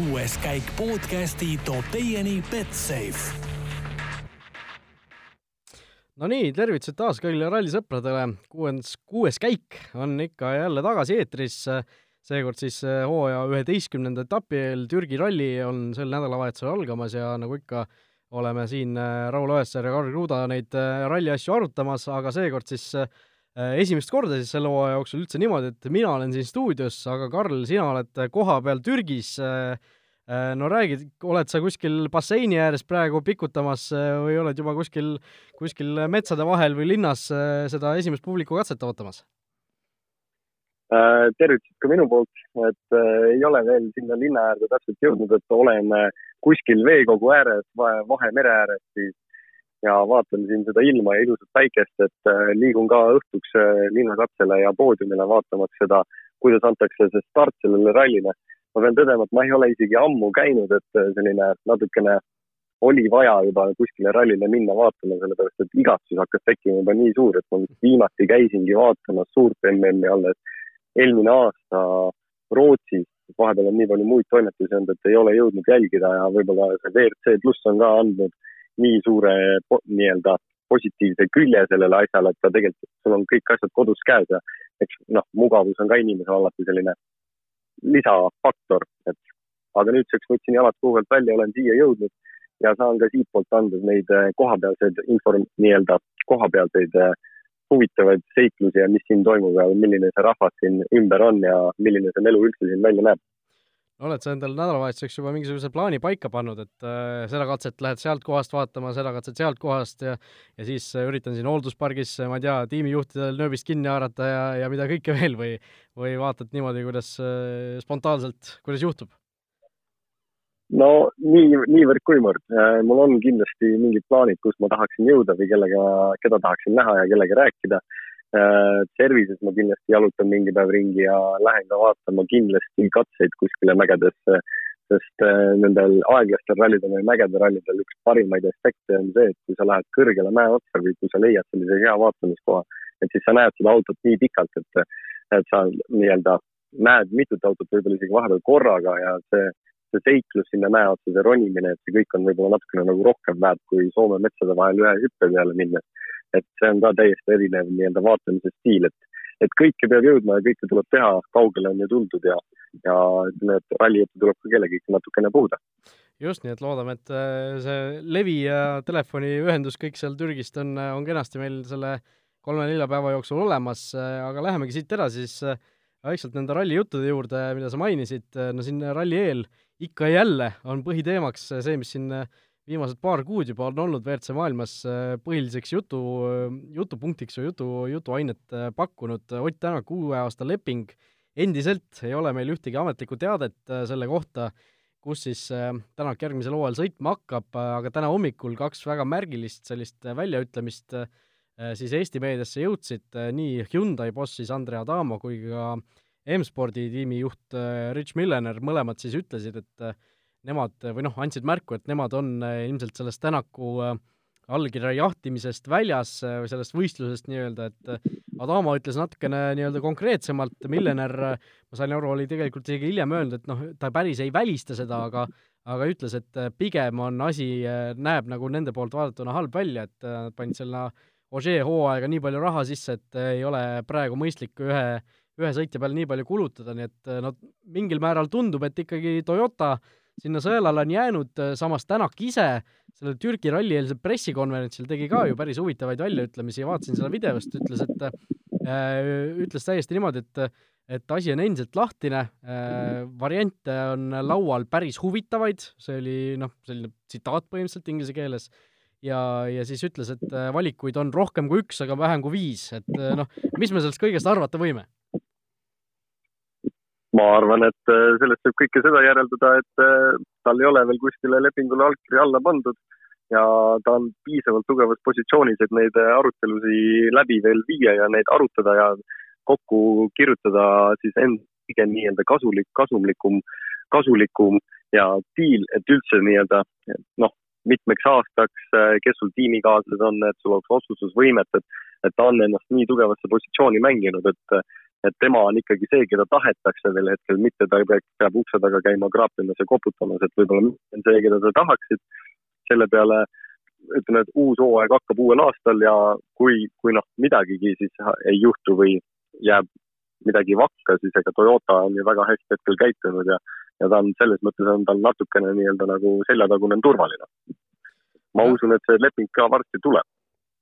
kuues käik podcasti toob teieni Betsafe. Nonii, tervitused taas kõigile rallisõpradele. kuues, kuues käik on ikka jälle tagasi eetris. seekord siis eh, hooaja üheteistkümnenda etapi eel Türgi ralli on sel nädalavahetusel algamas ja nagu ikka, oleme siin eh, Raul Oessar ja Karl Kruda neid eh, ralli asju arutamas, aga seekord siis esimest korda siis selle hooaja jooksul üldse niimoodi, et mina olen siin stuudios, aga Karl, sina oled kohapeal Türgis äh, Äh, no räägi, oled sa kuskil basseini ääres praegu pikutamas äh, või oled juba kuskil, kuskil metsade vahel või linnas äh, seda esimest publikukatset ootamas? tervitused ka minu poolt, et äh, ei ole veel sinna linna äärde täpselt jõudnud, et olen kuskil veekogu ääres, Vahemere ääres siis ja vaatan siin seda ilma ja ilusat päikest, et äh, liigun ka õhtuks äh, linnakatsele ja poodiumile vaatamaks seda, kuidas antakse see start sellele rallile ma pean tõdema, et ma ei ole isegi ammu käinud, et äh, selline natukene oli vaja juba kuskile rallile minna vaatama, sellepärast et igatsus hakkas tekkima juba nii suur, et ma viimati käisingi vaatamas suurt MM-i alles eelmine aasta Rootsis. vahepeal on nii palju muid toimetusi olnud, et ei ole jõudnud jälgida ja võib-olla see WRC pluss on ka andnud nii suure nii-öelda positiivse külje sellele asjale, et ta tegelikult, sul on kõik asjad kodus käes ja eks noh, mugavus on ka inimesel alati selline lisafaktor, et aga nüüdseks võtsin jalad kuu pealt välja, olen siia jõudnud ja saan ka siitpoolt anda neid eh, kohapealseid inform-, nii-öelda kohapealseid eh, huvitavaid seiklusi ja mis siin toimub ja milline see rahvas siin ümber on ja milline see melu üldse siin välja näeb oled sa endale nädalavahetuseks juba mingisuguse plaani paika pannud, et äh, seda katset lähed sealt kohast vaatama, seda katset sealt kohast ja ja siis äh, üritan siin hoolduspargis, ma ei tea, tiimijuhtidel nööbist kinni haarata ja, ja mida kõike veel või või vaatad niimoodi, kuidas äh, spontaanselt, kuidas juhtub? no nii, niivõrd-kuivõrd. Äh, mul on kindlasti mingid plaanid, kus ma tahaksin jõuda või kellega, keda tahaksin näha ja kellega rääkida servises ma kindlasti jalutan mingi päev ringi ja lähen ka vaatama kindlasti katseid kuskile mägedesse, sest äh, nendel aeglastel rallidel või mägede rallidel üks parimaid aspekte on see, et kui sa lähed kõrgele mäe otsa või kui sa leiad sellise hea vaatamiskoha, et siis sa näed seda autot nii pikalt, et, et sa nii-öelda näed mitut autot võib-olla isegi vahepeal korraga ja see, see seiklus sinna mäe otsa, see ronimine, et see kõik on võib-olla natukene nagu rohkem väärt kui Soome metsade vahel ühe hüppe peale minnes et see on ka täiesti erinev nii-öelda vaatamise stiil, et, et kõike peab jõudma ja kõike tuleb teha, kaugele on ju tuldud ja, ja ütleme, et rallijuttu tuleb ka kellegagi natukene puhuda. just, nii et loodame, et äh, see levi ja telefoniühendus kõik seal Türgist on, äh, on kenasti meil selle kolme-nelja päeva jooksul olemas, äh, aga lähemegi siit edasi siis vaikselt nende rallijuttude juurde, mida sa mainisid, no siin ralli eel ikka ja jälle on põhiteemaks see, mis siin viimased paar kuud juba on olnud WRC maailmas äh, põhiliseks jutu, jutupunktiks või jutu, jutuainet äh, pakkunud Ott Tänak uue aasta leping. endiselt ei ole meil ühtegi ametlikku teadet äh, selle kohta, kus siis Tänak järgmisel hooajal sõitma hakkab, aga täna hommikul kaks väga märgilist sellist väljaütlemist siis Eesti meediasse jõudsid, nii Hyundai boss siis Andre Adamo kui ka M-spordi tiimi juht Rich Millener, mõlemad siis ütlesid, et nemad või noh, andsid märku, et nemad on äh, ilmselt sellest Tänaku äh, allkirja jahtimisest väljas äh, või sellest võistlusest nii-öelda, et Adamo ütles natukene nii-öelda konkreetsemalt, Millener, ma sain aru, oli tegelikult isegi hiljem öelnud, et noh, ta päris ei välista seda, aga aga ütles, et pigem on asi, näeb nagu nende poolt vaadatuna halb välja, et nad panid selle Ožee hooaega nii palju raha sisse, et ei ole praegu mõistlik ühe, ühe sõitja peale nii palju kulutada, nii et no mingil määral tundub, et ikkagi Toyota äh, sinna sõelale on jäänud, äh, samas Tänak ise sellel Türgi rallieelsel pressikonverentsil tegi ka ju päris huvitavaid väljaütlemisi ja vaatasin seda videost, ütles, et äh, ütles täiesti niimoodi, et et asi on endiselt lahtine äh,, variante on laual päris huvitavaid, see oli noh, selline tsitaat põhimõtteliselt inglise keeles, ja, ja siis ütles, et valikuid on rohkem kui üks, aga vähem kui viis, et noh, mis me sellest kõigest arvata võime? Ma arvan, et äh, sellest võib kõike seda järeldada, et äh, tal ei ole veel kuskile lepingule allkiri alla pandud ja ta on piisavalt tugevas positsioonis, et neid äh, arutelusid läbi veel viia ja neid arutada ja kokku kirjutada siis enda kõige nii-öelda kasulik, kasumlikum, kasulikum ja diil, et üldse nii-öelda noh, mitmeks aastaks, kes sul tiimikaaslased on, et sul oleks otsustusvõimet, et, et ta on ennast nii tugevasse positsiooni mänginud, et et tema on ikkagi see, keda tahetakse veel hetkel, mitte ta peab, ukse taga käima kraapimas ja koputamas, et võib-olla on see, keda sa tahaksid. selle peale ütleme, et uus hooaeg hakkab uuel aastal ja kui, kui noh, midagigi siis ei juhtu või jääb midagi vakka, siis ega Toyota on ju väga hästi hetkel käitunud ja, ja ta on selles mõttes on tal natukene nii-öelda nagu seljatagune on turvaline. ma usun, et see leping ka varsti tuleb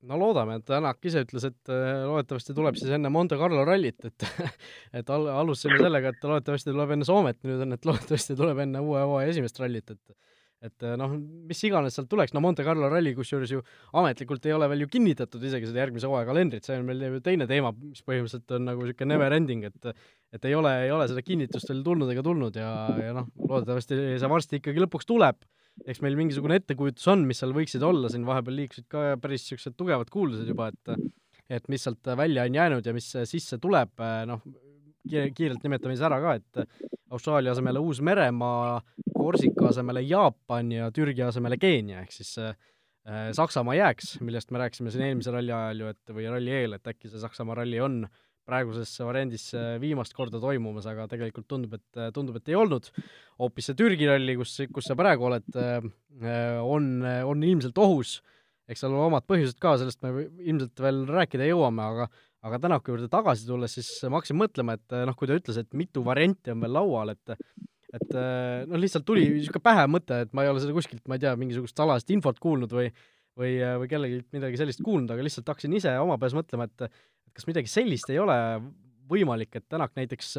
no loodame, et Tänak ise ütles, et äh, loodetavasti tuleb siis enne Monte Carlo rallit, et et al-, alustasime sellega, et loodetavasti tuleb enne Soomet, nüüd on, et loodetavasti tuleb enne uue hooaja esimest rallit, et et äh, noh, mis iganes sealt tuleks, no Monte Carlo ralli kusjuures ju ametlikult ei ole veel ju kinnitatud isegi seda järgmise hooaja kalendrit, see on meil ju teine teema, mis põhimõtteliselt on nagu niisugune never ending, et et ei ole, ei ole seda kinnitust veel tulnud ega tulnud ja, ja noh, loodetavasti see varsti ikkagi lõpuks tuleb eks meil mingisugune ettekujutus on, mis seal võiksid olla, siin vahepeal liikusid ka päris niisugused tugevad kuuldused juba, et et mis sealt välja on jäänud ja mis sisse tuleb, noh, kiirelt nimetame siis ära ka, et Austraalia asemele Uus-Meremaa, Korsika asemele Jaapan ja Türgi asemele Keenia, ehk siis äh, Saksamaa jääks, millest me rääkisime siin eelmise ralli ajal ju, et või ralli eel, et äkki see Saksamaa ralli on äh, praeguses variandis äh, viimast korda toimumas, aga tegelikult tundub, et, äh, tundub, et ei olnud. hoopis see Türgi ralli, kus, kus sa praegu oled, äh, on, on ilmselt ohus, eks seal on omad põhjused ka, sellest me ilmselt veel rääkida jõuame, aga aga Tänaku juurde tagasi tulles, siis ma hakkasin mõtlema, et noh, kui ta ütles, et mitu varianti on veel laual, et et noh, lihtsalt tuli niisugune pähe mõte, et ma ei ole seda kuskilt, ma ei tea, mingisugust salajast infot kuulnud või või, või kellelgi midagi sellist kuulnud, aga lihtsalt hakkasin ise oma peas mõtlema, et et kas midagi sellist ei ole võimalik, et Tänak näiteks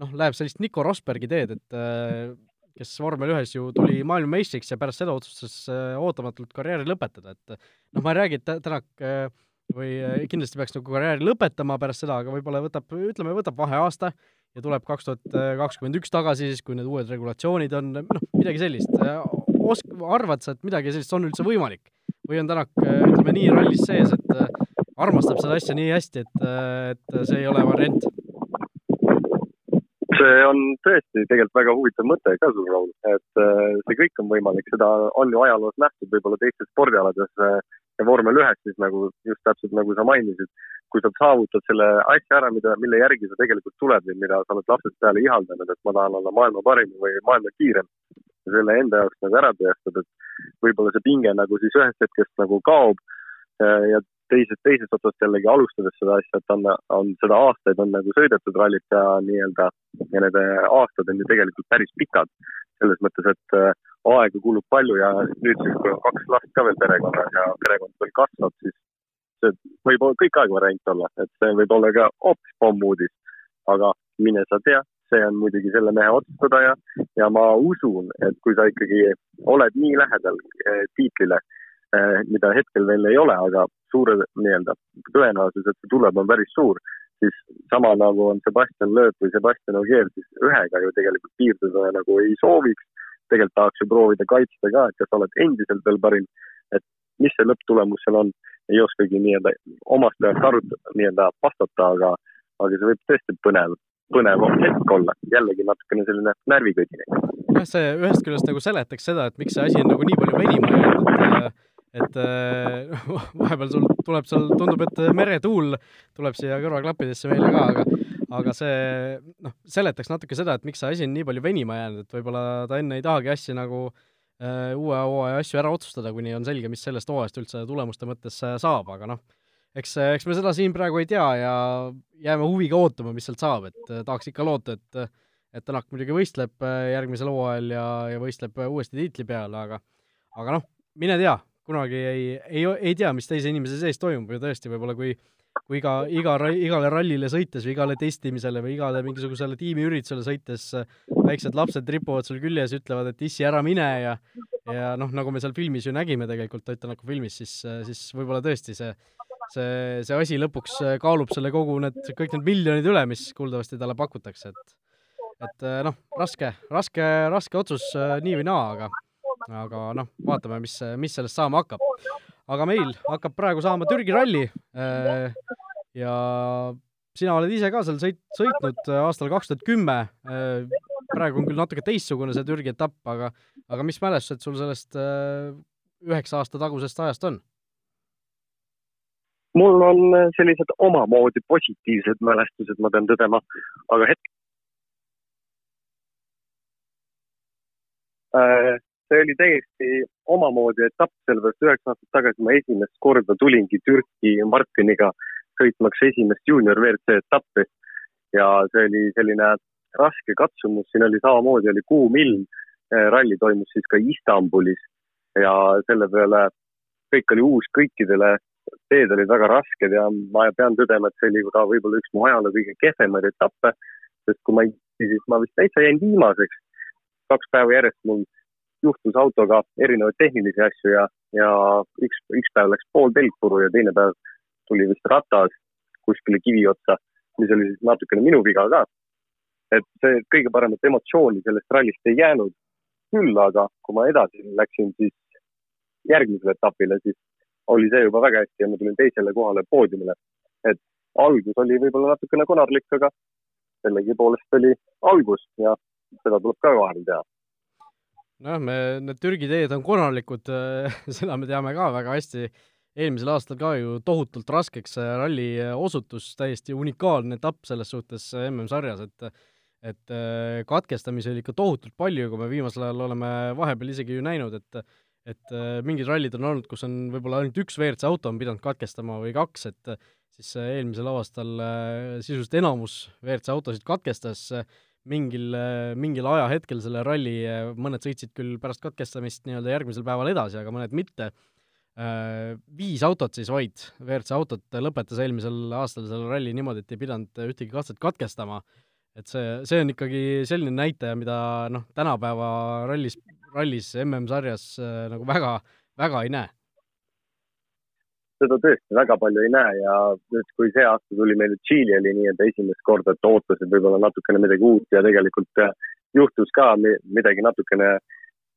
noh, läheb sellist Nico Rosbergi teed, et kes vormel ühes ju tuli maailmameistriks ja pärast seda otsustas ootamatult karjääri lõpetada, et noh, ma ei räägi, et Tänak või kindlasti peaks nagu karjääri lõpetama pärast seda, aga võib-olla võtab, ütleme, võtab vaheaasta ja tuleb kaks tuhat kakskümmend üks tagasi, siis kui need uued regulatsioonid on, noh, midagi sellist. osk-, arvad sa, et midagi sellist on üldse võimalik? Või on Tänak, ütleme nii, rallis sees, et armastab seda asja nii hästi, et, et see ei ole variant? see on tõesti tegelikult väga huvitav mõte ka sul, Raul, et äh, see kõik on võimalik, seda on ju ajaloos nähtud võib-olla teistes spordialades äh, ja vormel ühes siis nagu just täpselt nagu sa mainisid, kui sa saavutad selle asja ära, mida, mille järgi sa tegelikult tuled või mida sa oled lapsest peale ihaldanud, et ma tahan olla maailma parim või maailma kiirem ja selle enda jaoks nagu ära tõestad, et võib-olla see pinge nagu siis ühest hetkest nagu kaob äh, ja teisest, teisest otsast jällegi alustades seda asja, et on, on seda aastaid on nagu sõidetud rallit ja nii-öelda ja need aastad on ju tegelikult päris pikad. selles mõttes, et äh, aega kulub palju ja nüüd siis, kui on kaks last ka veel perekonnas ja perekond veel kasvab, siis see võib kõik aeg variant olla, et see võib olla ka hoopis pommuudis. aga mine sa tea, see on muidugi selle mehe otsustada ja, ja ma usun, et kui sa ikkagi oled nii lähedal eh, tiitlile, eh, mida hetkel veel ei ole, aga suure nii-öelda tõenäosus, et see tuleb, on päris suur, siis sama nagu on Sebastian Loeb või Sebastian Ogier, siis ühega ju tegelikult piirduda nagu ei sooviks. tegelikult tahaks ju proovida kaitsta ka, et kas sa oled endiselt veel parim, et mis see lõpptulemus seal on, ei oskagi nii-öelda omast peast arutada, nii-öelda vastata, aga, aga see võib tõesti põnev, põnev hetk olla, jällegi natukene selline närvikõdine. jah, see ühest küljest nagu seletaks seda, et miks see asi on nagu nii palju venima jäänud, et et äh, vahepeal sul tuleb seal, tundub, et meretuul tuleb siia kõrvaklappidesse meile ka, aga aga see noh, seletaks natuke seda, et miks see asi on nii palju venima jäänud, et võib-olla ta enne ei tahagi asju nagu äh, uue hooaja asju ära otsustada, kuni on selge, mis sellest hooajast üldse tulemuste mõttes äh, saab, aga noh, eks, eks me seda siin praegu ei tea ja jääme huviga ootama, mis sealt saab, et äh, tahaks ikka loota, et et Tänak muidugi võistleb äh, järgmisel hooajal ja, ja võistleb uuesti tiitli peale, aga aga noh, mine tea, kunagi ei, ei, ei tea, mis teise inimese sees toimub ja tõesti, võib-olla kui kui iga, iga, igale rallile sõites või igale testimisele või igale mingisugusele tiimiüritusele sõites väiksed lapsed ripuvad sul küljes, ütlevad, et issi, ära mine ja ja noh, nagu me seal filmis ju nägime tegelikult, Ott Tänaku filmis, siis, siis võib-olla tõesti see see, see asi lõpuks kaalub selle kogu need, kõik need miljonid üle, mis kuuldavasti talle pakutakse, et et noh, raske, raske, raske otsus nii või naa, aga aga noh, vaatame, mis, mis sellest saama hakkab. aga meil hakkab praegu saama Türgi ralli äh, ja sina oled ise ka seal sõit, sõitnud aastal kaks tuhat kümme, äh, praegu on küll natuke teistsugune see Türgi etapp, aga aga mis mälestused sul sellest äh, üheksa aasta tagusest ajast on? Mul on sellised omamoodi positiivsed mälestused, ma pean tõdema, aga hetk-. Äh, see oli täiesti omamoodi etapp, sellepärast üheksa aastat tagasi ma esimest korda tulingi Türki Martiniga sõitmaks esimest juunior WRC etappi. Ja see oli selline raske katsumus, siin oli samamoodi, oli kuum ilm, äh, ralli toimus siis ka Istanbulis. Ja selle peale kõik oli uus kõikidele teed olid väga rasked ja ma pean tõdema, et see oli ka võib-olla üks mu ajaloo kõige kehvemaid etappe, sest kui ma siis ma vist täitsa jäin viimaseks. kaks päeva järjest mul juhtus autoga erinevaid tehnilisi asju ja, ja üks, üks päev läks pool telgpuru ja teine päev tuli vist ratas kuskile kivi otsa, mis oli siis natukene minu viga ka. et see kõige paremat emotsiooni sellest rallist ei jäänud. küll aga, kui ma edasi läksin siis järgmisele etapile, siis oli see juba väga hästi ja ma tulin teisele kohale poodiumile. et algus oli võib-olla natukene konarlik, aga sellegipoolest oli algus ja seda tuleb ka vahel teha. nojah, me, need Türgi teed on konarlikud seda me teame ka väga hästi. eelmisel aastal ka ju tohutult raskeks ralli osutus, täiesti unikaalne etapp selles suhtes MM-sarjas, et et katkestamisi oli ikka tohutult palju, kui me viimasel ajal oleme vahepeal isegi ju näinud, et et äh, mingid rallid on olnud, kus on võib-olla ainult üks WRC auto on pidanud katkestama või kaks, et äh, siis äh, eelmisel aastal sisuliselt enamus WRC autosid katkestas mingil mingil ajahetkel selle ralli mõned sõitsid küll pärast katkestamist nii-öelda järgmisel päeval edasi, aga mõned mitte. Viis autot siis vaid, WRC autot lõpetas eelmisel aastal selle ralli niimoodi, et ei pidanud ühtegi katset katkestama et see, see on ikkagi selline näitaja, mida noh, tänapäeva rallis rallis MM-sarjas äh, nagu väga, väga ei näe? seda tõesti väga palju ei näe ja nüüd, kui see aasta tuli meil Tšiili oli nii-öelda esimest korda, et ootasid võib-olla natukene midagi uut ja tegelikult äh, juhtus ka midagi natukene,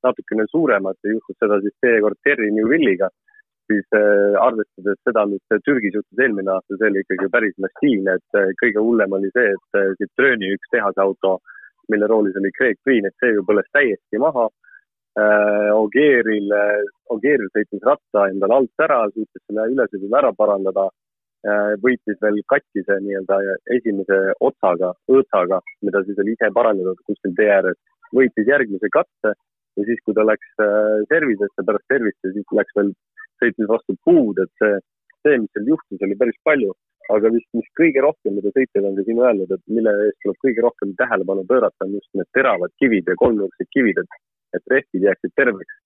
natukene suuremat ja juhtus seda siis seekord Terry Newvilliga, siis äh, arvestades seda, mis Türgis juhtus eelmine aasta, see oli ikkagi päris massiivne, et äh, kõige hullem oli see, et äh, Citrooni üks tehase auto, mille roolis oli Craig Green, et see ju põles täiesti maha Äh, Ogeeril, Ogeeril sõitis ratta endale alt ära, suutis selle ülesõidul ära parandada, äh, võitis veel katkise nii-öelda esimese otsaga, õõtsaga, mida siis oli ise parandatud kuskil tee ääres, võitis järgmise katse ja siis, kui ta läks äh, servisesse pärast servist ja siis läks veel, sõitis vastu puud, et see, see, mis seal juhtus, oli päris palju. aga vist, mis kõige rohkem, mida sõitjad on ka siin öelnud, et mille eest tuleb kõige rohkem tähelepanu pöörata, on just need teravad kivid ja kolmnurksed kivid, et et rehvid jääksid terveks,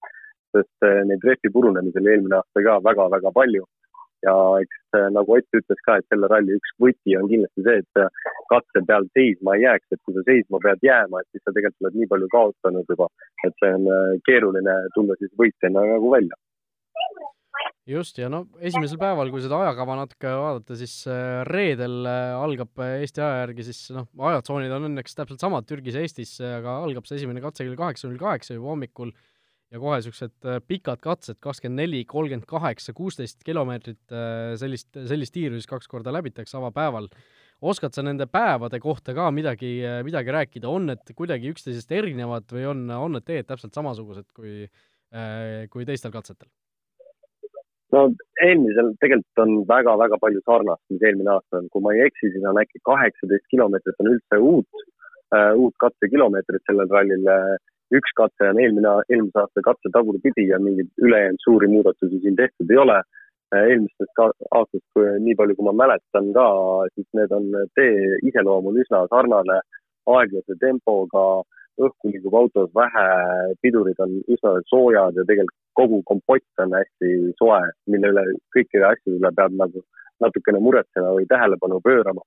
sest äh, neid rehvi purunemisi oli eelmine aasta ka väga-väga palju. ja eks äh, nagu Ott ütles ka, et selle ralli üks võti on kindlasti see, et äh, katse peal seisma ei jääks, et kui sa seisma pead jääma, et siis sa tegelikult oled nii palju kaotanud juba, et see on keeruline tulla siis võitjana nagu välja just, ja no esimesel päeval, kui seda ajakava natuke vaadata, siis reedel algab Eesti aja järgi siis noh, ajatsoonid on õnneks täpselt samad Türgis ja Eestis, aga algab see esimene katse kell kaheksa null kaheksa juba hommikul ja kohe niisugused pikad katsed, kakskümmend neli, kolmkümmend kaheksa, kuusteist kilomeetrit, sellist, sellist tiiru siis kaks korda läbitakse avapäeval. oskad sa nende päevade kohta ka midagi, midagi rääkida, on need kuidagi üksteisest erinevad või on, on need teed täpselt samasugused kui, kui teistel katsetel? No eelmisel tegelikult on väga-väga palju sarnast, mis eelmine aasta on, kui ma ei eksi, siis on äkki kaheksateist kilomeetrit on üldse uut uh,, uut katsekilomeetrit sellel rallil. üks katse on eelmine, eelmise aasta katse tagurpidi ja mingeid ülejäänud suuri muudatusi siin tehtud ei ole. Uh, eelmistest aastast, nii palju kui ma mäletan ka, siis need on, tee iseloom on üsna sarnane, aeglase tempoga õhku liigub autos vähe, pidurid on üsna soojad ja tegelikult kogu kompott on hästi soe, mille üle, kõikide asjade üle peab nagu natukene muretsema või tähelepanu pöörama.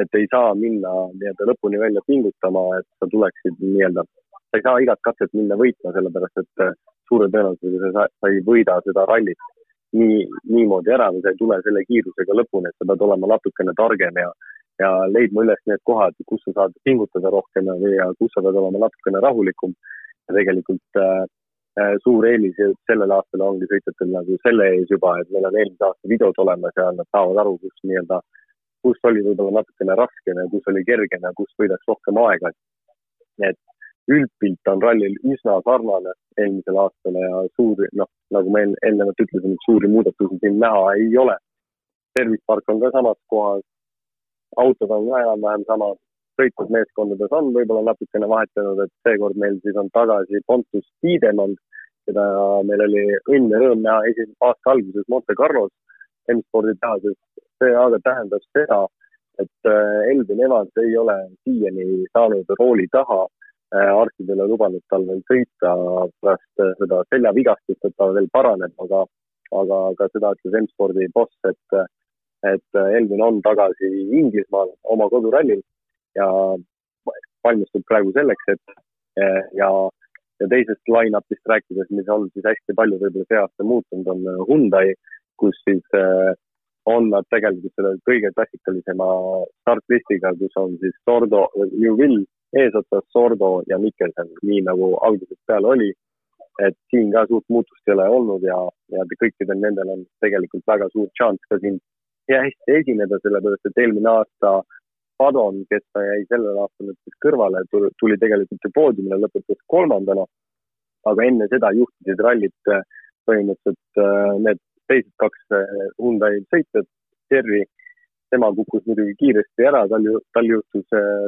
et ei saa minna nii-öelda lõpuni välja pingutama, et sa tuleksid nii-öelda, sa ei saa igat katset minna võitma, sellepärast et äh, suure tõenäosusega sa, sa ei võida seda rallit nii, niimoodi ära või sa ei tule selle kiirusega lõpuni, et sa pead olema natukene targem ja ja leidma üles need kohad, kus sa saad pingutada rohkem ja kus sa pead olema natukene rahulikum. ja tegelikult äh, äh, suur eelis sellel aastal ongi sõitjatel nagu selle ees juba, et meil on eelmise aasta videod olemas ja nad saavad aru, kus nii-öelda, kus oli võib-olla natukene raskem ja kus oli kergem ja kus võidaks rohkem aega. et üldpilt on rallil üsna sarnane eelmisele aastale ja suuri, noh, nagu ma eelnevalt ütlesin, suuri muudatusi siin näha ei ole service park on ka samas kohas, autod on ka enam-vähem samad, sõitnud meeskondades on võib-olla natukene vahetanud, et seekord meil siis on tagasi Pontus Tiidemand, keda meil oli õnn ja rõõm näha esimese aasta alguses Monte Carlos M-spordi tehases. see aga tähendab seda, et äh, Elvin Evans ei ole siiani saanud rooli taha. Äh, arstid ei ole lubanud tal veel sõita pärast äh, seda seljavigastust, et ta veel paraneb, aga, aga ka seda ütles M-spordi boss, et, et Elvin on tagasi Inglismaal oma kodurallil ja valmistub praegu selleks, et ja, ja teisest line-up'ist rääkides, mis on siis hästi palju võib-olla see aasta muutunud, on Hyundai, kus siis on nad tegelikult selle kõige klassikalisema startlistiga, kus on siis Sordo, Juvil eesotsas, Sordo ja Mikkelson, nii nagu algusest peale oli. et siin ka suurt muutust ei ole olnud ja, ja kõikidel nendel on tegelikult väga suur šanss ka siin ja hästi esineda, sellepärast et eelmine aasta Padon, kes jäi sellel aastal siis kõrvale, tuli tegelikult ju poodiumile, lõpetas kolmandana. aga enne seda juhtisid rallit põhimõtteliselt äh, need teised kaks eh, Hyundai sõitjat, Terri, tema kukkus muidugi kiiresti ära, tal ju, tal juhtus,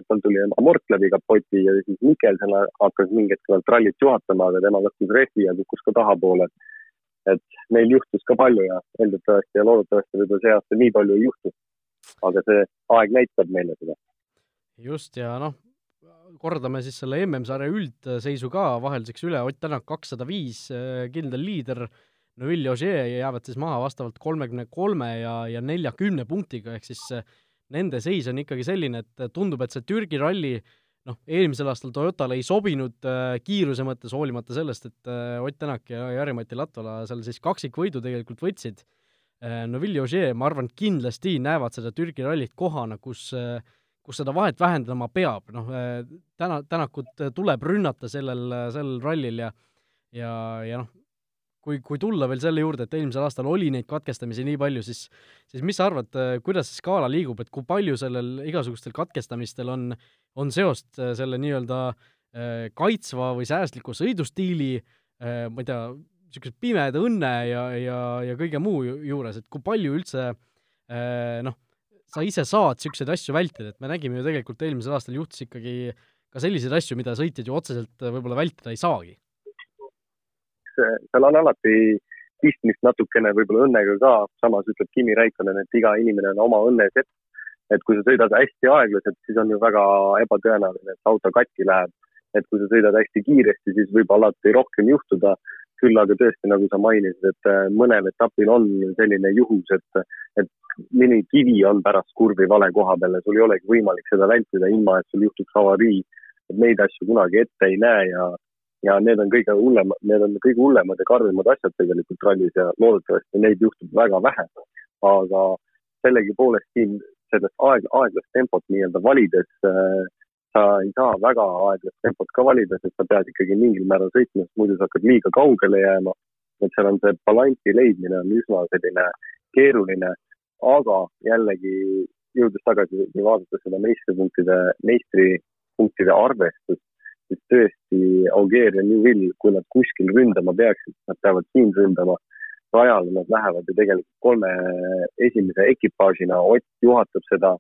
tal tuli amort läbi kapoti ja siis Mikkelson hakkas mingi hetk rallit juhatama, aga tema laskus rehvi ja kukkus ka tahapoole. Et neil juhtus ka palju ja eeldatavasti ja loodetavasti võib-olla see aasta nii palju ei juhtu. aga see aeg näitab meile seda. just, ja noh, kordame siis selle MM-sarja üldseisu ka vahelduseks üle, Ott Tänak kakssada viis, eh, kindel liider Neville Ogier jäävad siis maha vastavalt kolmekümne kolme ja, ja neljakümne punktiga, ehk siis äh, nende seis on ikkagi selline, et tundub, et see Türgi ralli noh, eelmisel aastal Toyotale ei sobinud äh, kiiruse mõttes, hoolimata sellest, et äh, Ott Tänak ja Jari-Mati Latvala seal siis kaksikvõidu tegelikult võtsid äh,. Neville ja Ogier, ma arvan, kindlasti näevad seda Türgi rallit kohana, kus äh, kus seda vahet vähendama peab, noh, äh, täna, Tänakut tuleb rünnata sellel, sellel rallil ja ja, ja noh, kui, kui tulla veel selle juurde, et eelmisel aastal oli neid katkestamisi nii palju, siis siis mis sa arvad, äh, kuidas see skaala liigub, et kui palju sellel igasugustel katkestamistel on, on seost äh, selle nii-öelda äh, kaitsva või säästliku sõidustiili, ma ei tea, niisuguse pimeda õnne ja, ja, ja kõige muu juures, et kui palju üldse noh, sa ise saad niisuguseid asju vältida, et me nägime ju tegelikult eelmisel aastal juhtus ikkagi ka selliseid asju, mida sõitjad ju otseselt võib-olla vältida ei saagi seal on alati pistmist natukene võib-olla õnnega ka, samas ütleb Kimi Raikkonen, et iga inimene on oma õnne sepp. et kui sa sõidad hästi aeglaselt, siis on ju väga ebatõenäoline, et auto katki läheb. et kui sa sõidad hästi kiiresti, siis võib alati rohkem juhtuda. küll aga tõesti, nagu sa mainisid, et äh, mõnel etapil on selline juhus, et, et mõni kivi on pärast kurvi vale koha peal ja sul ei olegi võimalik seda vältida, ilma et sul juhtuks avarii. et neid asju kunagi ette ei näe ja ja need on kõige hullemad, need on kõige hullemad ja karmimad asjad tegelikult rallis ja loodetavasti neid juhtub väga vähe. aga sellegipoolest siin sellest aeg, aeglast tempot nii-öelda valides äh, sa ei saa väga aeglast tempot ka valida, sest sa pead ikkagi mingil määral sõitma, sest muidu sa hakkad liiga kaugele jääma. et seal on see balansi leidmine on üsna selline keeruline, aga jällegi jõudes tagasi ja vaadates seda meistripunktide, meistripunktide arvestust, siis tõesti Augeer ja Newvil, kui nad kuskil ründama peaksid, nad peavad siin ründama. rajal nad lähevad ju tegelikult kolme esimese ekipaažina, Ott juhatab seda,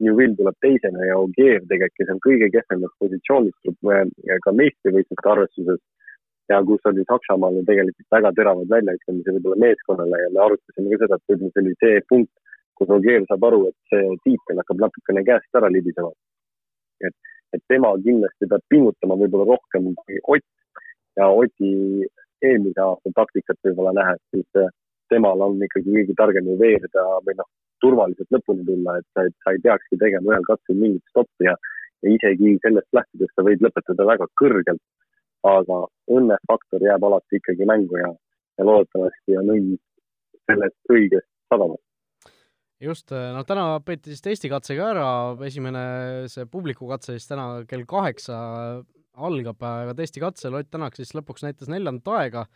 Newvil tuleb teisena ja Augeer tegelikult, kes on kõige kehvemas positsioonis, tuleb ka meistrivõistluste arvestuses ja kus oli Saksamaal ju tegelikult väga teravad väljaütlemised võib-olla meeskonnale ja me arutasime ka seda, et võib-olla see oli see punkt, kus Ogier saab aru, et see tiitel hakkab natukene käest ära libisema. et et tema kindlasti peab pingutama võib-olla rohkem kui Ott ja Oti eelmise aasta taktikat võib-olla nähes, siis äh, temal on ikkagi kõige targem ju veerida või noh, turvaliselt lõpuni tulla, et sa, et sa ei peakski tegema ühel katsel mingit stoppi ja, ja isegi sellest lähtudes sa võid lõpetada väga kõrgelt. aga õnnefaktor jääb alati ikkagi mängu ja, ja loodetavasti on õnn sellest õigest sadamast just, äh, no täna peeti siis testikatse ka ära, esimene see publikukatse siis täna kell kaheksa algab, aga testikatsel Ott Tänak siis lõpuks näitas neljandat aega,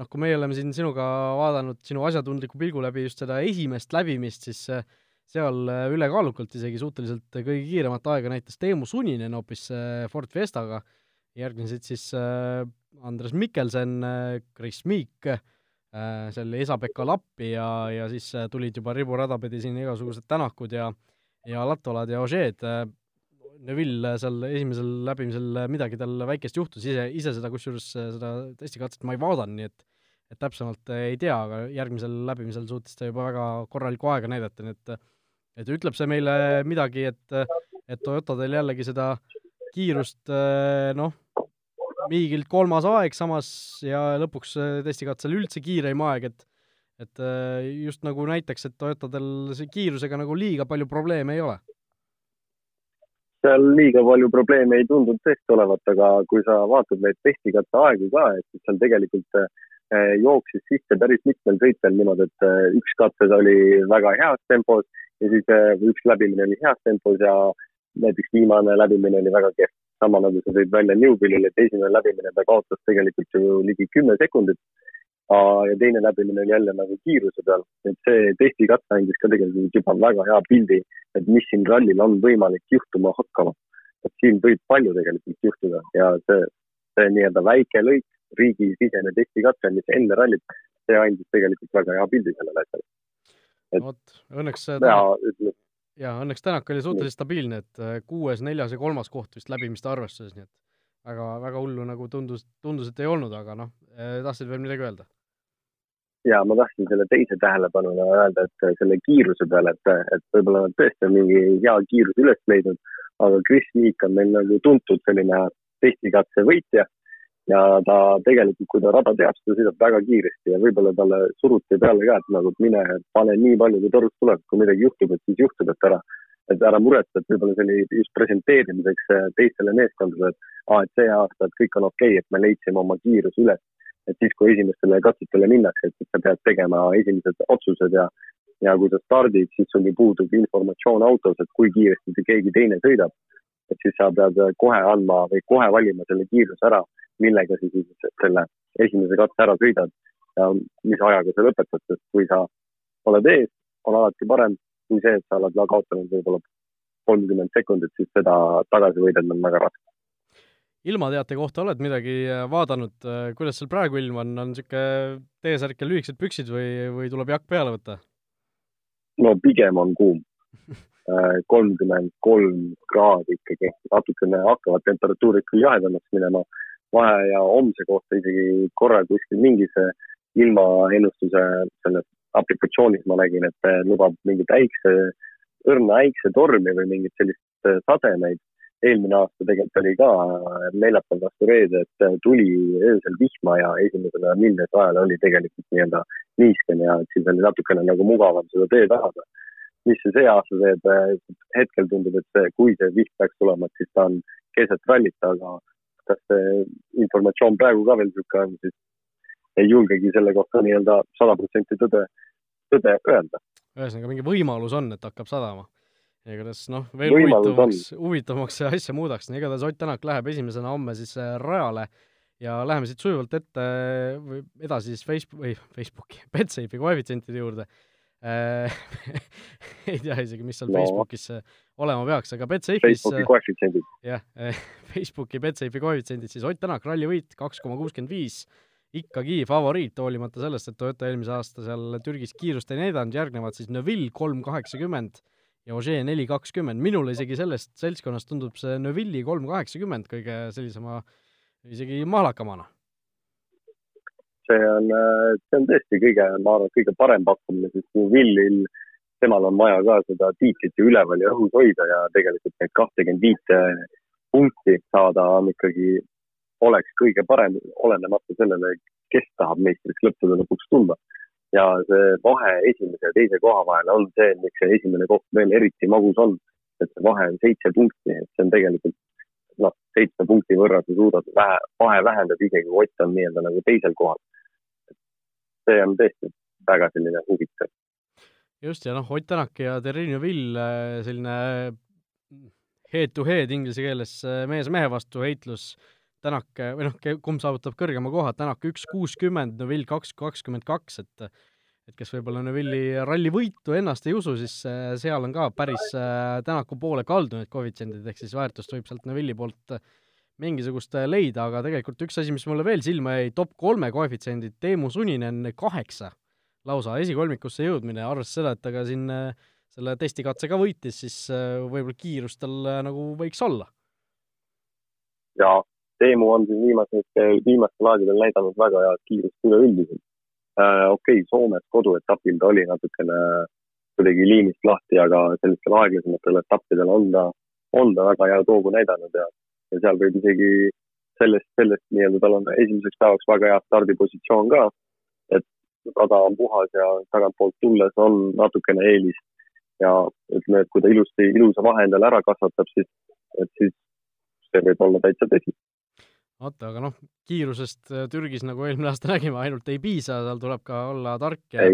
noh, kui meie oleme siin sinuga vaadanud sinu asjatundliku pilgu läbi just seda esimest läbimist, siis äh, seal äh, ülekaalukalt isegi suhteliselt kõige kiiremat aega näitas Teemu Suninen hoopis Ford Fiestaga, järgnesid siis Andres Mikkelsen, Chris Meek, seal Esa-Pekka Lappi ja, ja siis tulid juba riburada pidi siin igasugused Tänakud ja ja Latolad ja Ožeed, Neville seal esimesel läbimisel midagi tal väikest juhtus, ise, ise seda kusjuures, seda testikatset ma ei vaadanud, nii et et täpsemalt ei tea, aga järgmisel läbimisel suutis ta juba väga korralikku aega näidata, nii et et ütleb see meile midagi, et et Toyotadel jällegi seda kiirust noh, miigilt kolmas aeg samas ja lõpuks testikatsel üldse kiireim aeg, et et just nagu näiteks, et Toyotadel see kiirusega nagu liiga palju probleeme ei ole seal liiga palju probleeme ei tundunud tõesti olevat, aga kui sa vaatad neid testikatte aegu ka, et seal tegelikult eh, jooksis sisse päris mitmel sõitjal niimoodi, et üks katses oli väga heas tempos ja siis üks läbimine oli heas tempos ja näiteks viimane läbimine oli väga kehv. Sama nagu sa tõid välja Newbillil, et esimene läbimine ta kaotas tegelikult ju ligi kümme sekundit ja teine läbimine oli jälle nagu kiiruse peal, et see testikatse andis ka tegelikult juba väga hea pildi, et mis siin rallil on võimalik juhtuma hakkama. et siin võib palju tegelikult juhtuda ja see, see nii-öelda väike lõik, riigisisene testikatse, mis enne rallit, see andis tegelikult väga hea pildi sellele asjale. vot, õnneks ja ütleme jaa, õnneks Tänak oli suhteliselt stabiilne, et äh, kuues, neljas ja kolmas koht vist läbimiste arvestuses, nii et väga, väga hullu nagu tundus, tundus, et ei olnud, aga noh, äh, tahtsid veel midagi öelda? ja ma tahtsin selle teise tähelepanuna öelda, et selle kiiruse peale, et, et võib-olla nad tõesti on mingi hea kiiruse üles leidnud, aga Chris Meek on meil nagu tuntud selline testikatse võitja ja ta tegelikult, kui ta rada teab, siis ta sõidab väga kiiresti ja võib-olla talle suruti peale ka, et nagu mine pane nii palju, kui torust tuleb, kui midagi juhtub, et siis juhtub, et ära, et ära muretse, et võib-olla see oli just presenteerimiseks teistele meeskondadele, et aa, et see aasta, et kõik on okei okay,, et me leidsime oma kiiruse üles et siis, kui esimestele katsetele minnakse, et sa pead tegema esimesed otsused ja, ja kui sa stardid, siis sul ju puudub informatsioon autos, et kui kiiresti keegi teine sõidab. Et siis sa pead kohe andma või kohe valima selle kiiruse ära, millega sa siis selle esimese katse ära sõidad ja mis ajaga sa lõpetad, sest kui sa oled ees, on alati parem kui see, et sa oled kaotanud võib-olla kolmkümmend sekundit, siis seda tagasi võidelda on väga raske ilmateate kohta oled midagi äh, vaadanud, äh, kuidas seal praegu ilm on, on niisugune T-särk ja lühikesed püksid või, või tuleb jakk peale võtta? no pigem on kuum. Äh, kolmkümmend kolm kraadi ikkagi, natukene hakkavad temperatuurid küll jahedamaks minema, vahe ja homse kohta isegi korra kuskil mingis ilmaennustuse selles aplikatsioonis ma nägin, et lubab mingit äikse, õrna äiksetormi või mingit sellist sademeid eelmine aasta tegelikult oli ka neljapäev vastu reede, et tuli öösel vihma ja esimesele minnes ajal oli tegelikult nii-öelda niiskene ja siis oli natukene nagu mugavam seda teed ajada. Mis see see aasta teeb, hetkel tundub, et see, kui see vihm peaks tulema, et siis ta on keset rallit, aga kas see informatsioon praegu ka veel niisugune on, siis ei julgegi selle kohta nii-öelda sada protsenti tõde, tõde öelda. ühesõnaga, mingi võimalus on, et hakkab sadama. Igatahes noh, veel huvitavamaks, huvitavamaks see asja muudaks, nii igatahes Ott Tänak läheb esimesena homme siis äh, rajale ja läheme siit sujuvalt ette või edasi siis Facebook, või Facebooki, Betsafe'i koefitsientide juurde. äh, ei tea isegi, mis seal no. Facebookis äh, olema peaks, aga Betsafe'is Facebooki koefitsiendid. jah, Facebooki Betsafe'i koefitsiendid siis Ott Tänak, rallivõit kaks koma kuuskümmend viis, ikkagi favoriit, hoolimata sellest, et Toyota eelmise aasta seal Türgis kiirust ei näidanud, järgnevad siis Neville kolm kaheksakümmend ja Ožee neli kakskümmend, minule isegi sellest seltskonnast tundub see Neville'i kolm kaheksakümmend kõige sellisema isegi mahlakamana. See on, see on tõesti kõige, ma arvan, kõige parem pakkumine, sest Neville'il, temal on vaja ka seda tiitlit ju üleval ja õhus hoida ja tegelikult need kahtekümmend viite punkti saada on ikkagi, oleks kõige parem, olenemata sellele, kes tahab meistriks lõppude lõpuks tulla ja see vahe esimese ja teise koha vahel on see, miks see esimene koht veel eriti magus on. et see vahe on seitse punkti, et see on tegelikult noh, seitsme punkti võrra sa suudad vähe, vahe vähendada, isegi kui Ott on nii-öelda nagu teisel kohal. See on tõesti väga selline huvitav. just, ja noh, Ott Tänak ja Terrine Vill, selline head to head inglise keeles mees mehe vastu heitlus Tänak või noh, kumb saavutab kõrgema koha, Tänak üks kuuskümmend, Neville kaks kakskümmend kaks, et et kes võib-olla Neville'i ralli võitu ennast ei usu, siis äh, seal on ka päris äh, Tänaku poole kaldu need koefitsiendid, ehk siis väärtust võib sealt Neville'i poolt mingisugust leida, aga tegelikult üks asi, mis mulle veel silma jäi, top kolme koefitsiendid, Teemu Suninen kaheksa lausa, esikolmikusse jõudmine, arvestades seda, et ta ka siin selle testikatse ka võitis, siis võib-olla kiirus tal nagu võiks olla. jaa, Teemu on siin viimasel, viimastel aegadel näidanud väga head kiirust üleüldiselt äh,. okei okay,, Soomes koduetapil ta oli natukene kuidagi liinist lahti, aga sellistel aeglasematel etappidel on ta, on ta väga head hoogu näidanud ja, ja seal võib isegi sellest, sellest nii-öelda tal on esimeseks päevaks väga hea stardipositsioon ka. et rada on puhas ja tagantpoolt tulles on natukene eelis ja ütleme, et kui ta ilusti, ilusa vahe endale ära kasvatab, siis, et siis see võib olla täitsa tõsi vot, aga noh, kiirusest äh, Türgis, nagu eelmine aasta nägime, ainult ei piisa, seal tuleb ka olla tark ja,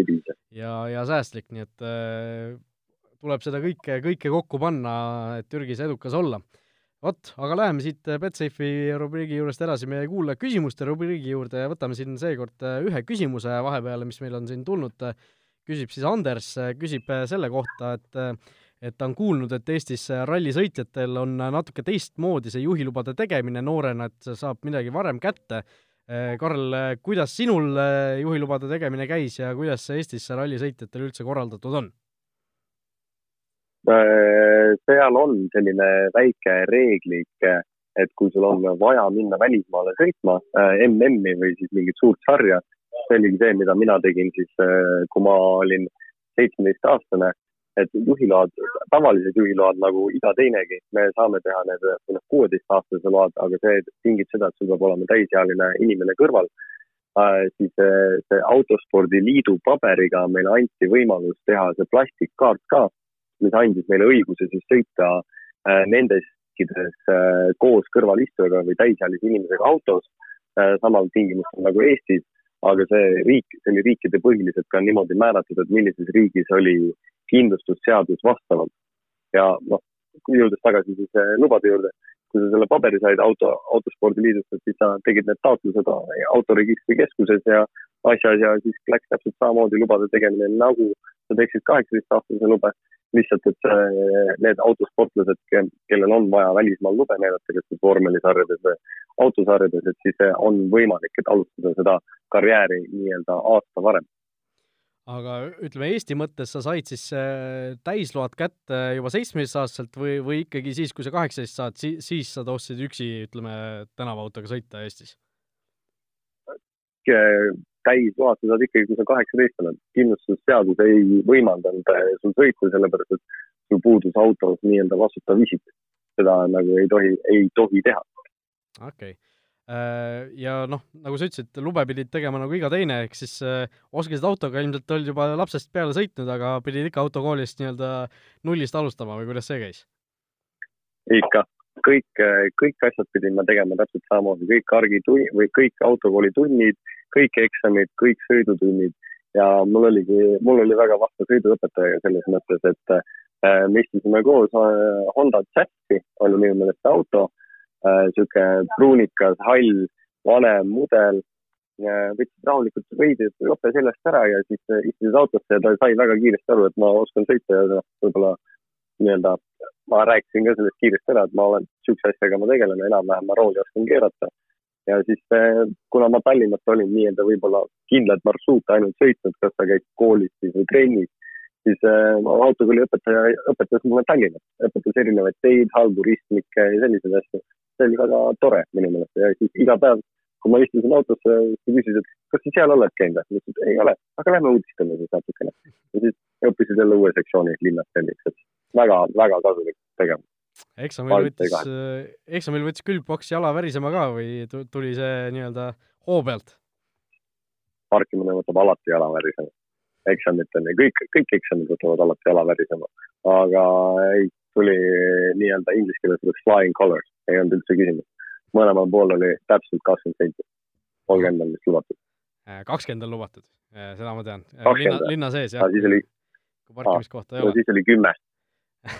ja, ja säästlik, nii et äh, tuleb seda kõike, kõike kokku panna, et Türgis edukas olla. Vot, aga läheme siit Betsafe'i rubriigi juurest edasi meie kuulaja küsimuste rubriigi juurde ja võtame siin seekord äh, ühe küsimuse vahepeale, mis meil on siin tulnud, küsib siis Anders, küsib selle kohta, et et ta on kuulnud, et Eestis rallisõitjatel on natuke teistmoodi see juhilubade tegemine noorena, et saab midagi varem kätte. Karl, kuidas sinul juhilubade tegemine käis ja kuidas see Eestis rallisõitjatel üldse korraldatud on? Seal on selline väike reeglik, et kui sul on vaja minna välismaale sõitma MM-i või siis mingit suurt sarja, see oligi see, mida mina tegin siis, kui ma olin seitsmeteistaastane et juhiload, tavalised juhiload nagu iga teinegi, me saame teha need noh, kuueteistaastase load, aga see tingib seda, et sul peab olema täisealine inimene kõrval äh,. siis see, see autospordiliidu paberiga meile anti võimalus teha see plastikkaart ka, mis andis meile õiguse siis sõita äh, nendes riikides äh, koos kõrvalistujaga või täisealise inimesega autos äh, samal tingimustel nagu Eestis aga see riik, see oli riikide põhiliselt ka niimoodi määratud, et millises riigis oli kindlustusseadus vastavalt. ja noh, jõudes tagasi siis lubade juurde, kui sa selle paberi said auto, autospordiliidust, et siis sa tegid need taotlused autoregistri keskuses ja asjas ja siis läks täpselt samamoodi lubade tegemine, nagu sa teeksid kaheksateistaastase lube. Lihtsalt, et see, need autosportlased, kellel on vaja välismaal lube näidata, kas siis vormelisarjades või autosarjades, et siis on võimalik, et alustada seda karjääri nii-öelda aasta varem aga ütleme, Eesti mõttes sa said siis äh, täisload kätte juba seitsmeteistaastaselt või, või ikkagi siis, kui sa kaheksateist saad, siis, siis sa tohtisid üksi, ütleme, tänavaautoga sõita Eestis? Täisload sa saad ikkagi, kui sa kaheksateist oled. kindlustusseadus ei võimaldanud äh, sul sõita, sellepärast et sul puudus autos nii-öelda vastutav isik. seda nagu ei tohi, ei tohi teha. okei okay Äh, ja noh, nagu sa ütlesid, lube pidid tegema nagu iga teine, ehk siis äh, oskasid autoga ilmselt olid juba lapsest peale sõitnud, aga pidid ikka autokoolist nii-öelda nullist alustama või kuidas see käis? ikka, kõik, äh, kõik asjad pidin ma tegema täpselt samamoodi, kõik argitunnid või kõik autokooli tunnid, kõik eksamid, kõik sõidutunnid. Ja mul oligi, mul oli väga vahva sõiduõpetaja selles mõttes, et äh, me istusime koos äh, Honda Jazzi, oli minu meelest see auto. Niisugune äh, pruunikas, hall, vanem mudel. võtsid rahulikult veidi jope seljast ära ja siis äh, istusid autosse ja ta sai väga kiiresti aru, et ma oskan sõita ja võib-olla nii-öelda ma rääkisin ka sellest kiiresti ära, et ma olen, niisuguse asjaga ma tegelen, enam-vähem ma rooli oskan keerata. ja siis äh, kuna ma Tallinnast olin nii-öelda võib-olla kindlat marsruute ainult sõitnud, kas ta käib koolis siis või trennis, siis äh, autokooli õpetaja õpetas mulle Tallinnat, õpetas erinevaid teid, halbu ristmikke ja selliseid asju see oli väga tore minu meelest ja siis iga päev, kui ma istusin autosse, ta küsis, et kas sa seal oled käinud või? ma ütlesin, et ei ole, aga lähme uudistame siis natukene. ja siis õppisid jälle uue sektsiooni linnast selliks, et väga, väga kasulik tegevus. eksamil võttis, eksamil võttis külgboks jala värisema ka või tuli see nii-öelda hoo pealt? parkimine võtab alati jala värisema. eksamitel, kõik, kõik eksamid võtavad alati jala värisema, aga ei, tuli nii-öelda inglise keeles öeldakse flying colors, ei olnud üldse küsimust. mõlemal pool oli täpselt kakskümmend senti, kolmkümmend on vist lubatud. Äh, kakskümmend on lubatud, äh, seda ma tean. Äh, linna, linna sees jah? siis oli. parkimiskohta ei ole. siis oli kümme,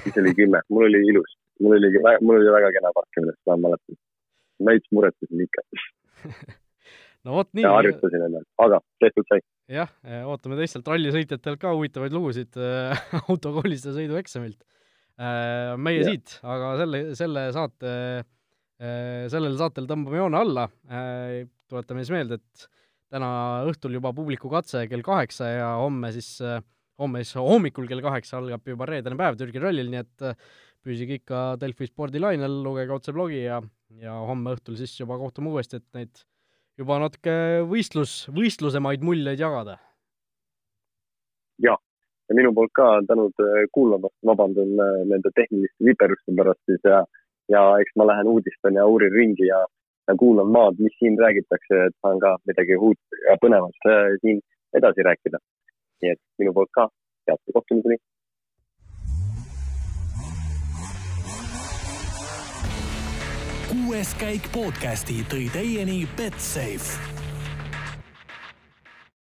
siis oli kümme, mul oli ilus, mul oli, mul oli väga kena parkimine, seda ma mäletan. veits muretasin ikka no vot nii. harjutasin ennast, aga tehtud sai. jah, ootame teistelt rallisõitjatelt ka huvitavaid lugusid autokoolist ja sõidueksamilt Äh, meie ja. siit, aga selle, selle saate sellel saatel tõmbame joone alla, tuletame siis meelde, et täna õhtul juba publiku katse kell kaheksa ja homme siis, homme siis hommikul kell kaheksa algab juba reedene päev Türgi rallil, nii et püsige ikka Delfi spordilainel, lugege otse blogi ja, ja homme õhtul siis juba kohtume uuesti, et neid juba natuke võistlus, võistlusemaid muljeid jagada. jah, ja minu poolt ka tänud kuulamast, vabandan nende tehniliste viperuste pärast siis ja, ja eks ma lähen uudistan ja uurin ringi ja ja kuulan maad, mis siin räägitakse, et saan ka midagi uut ja põnevat äh, siin edasi rääkida. Nii et minu poolt ka head kohtumiseni. kuues käik podcasti tõi teieni Betsafe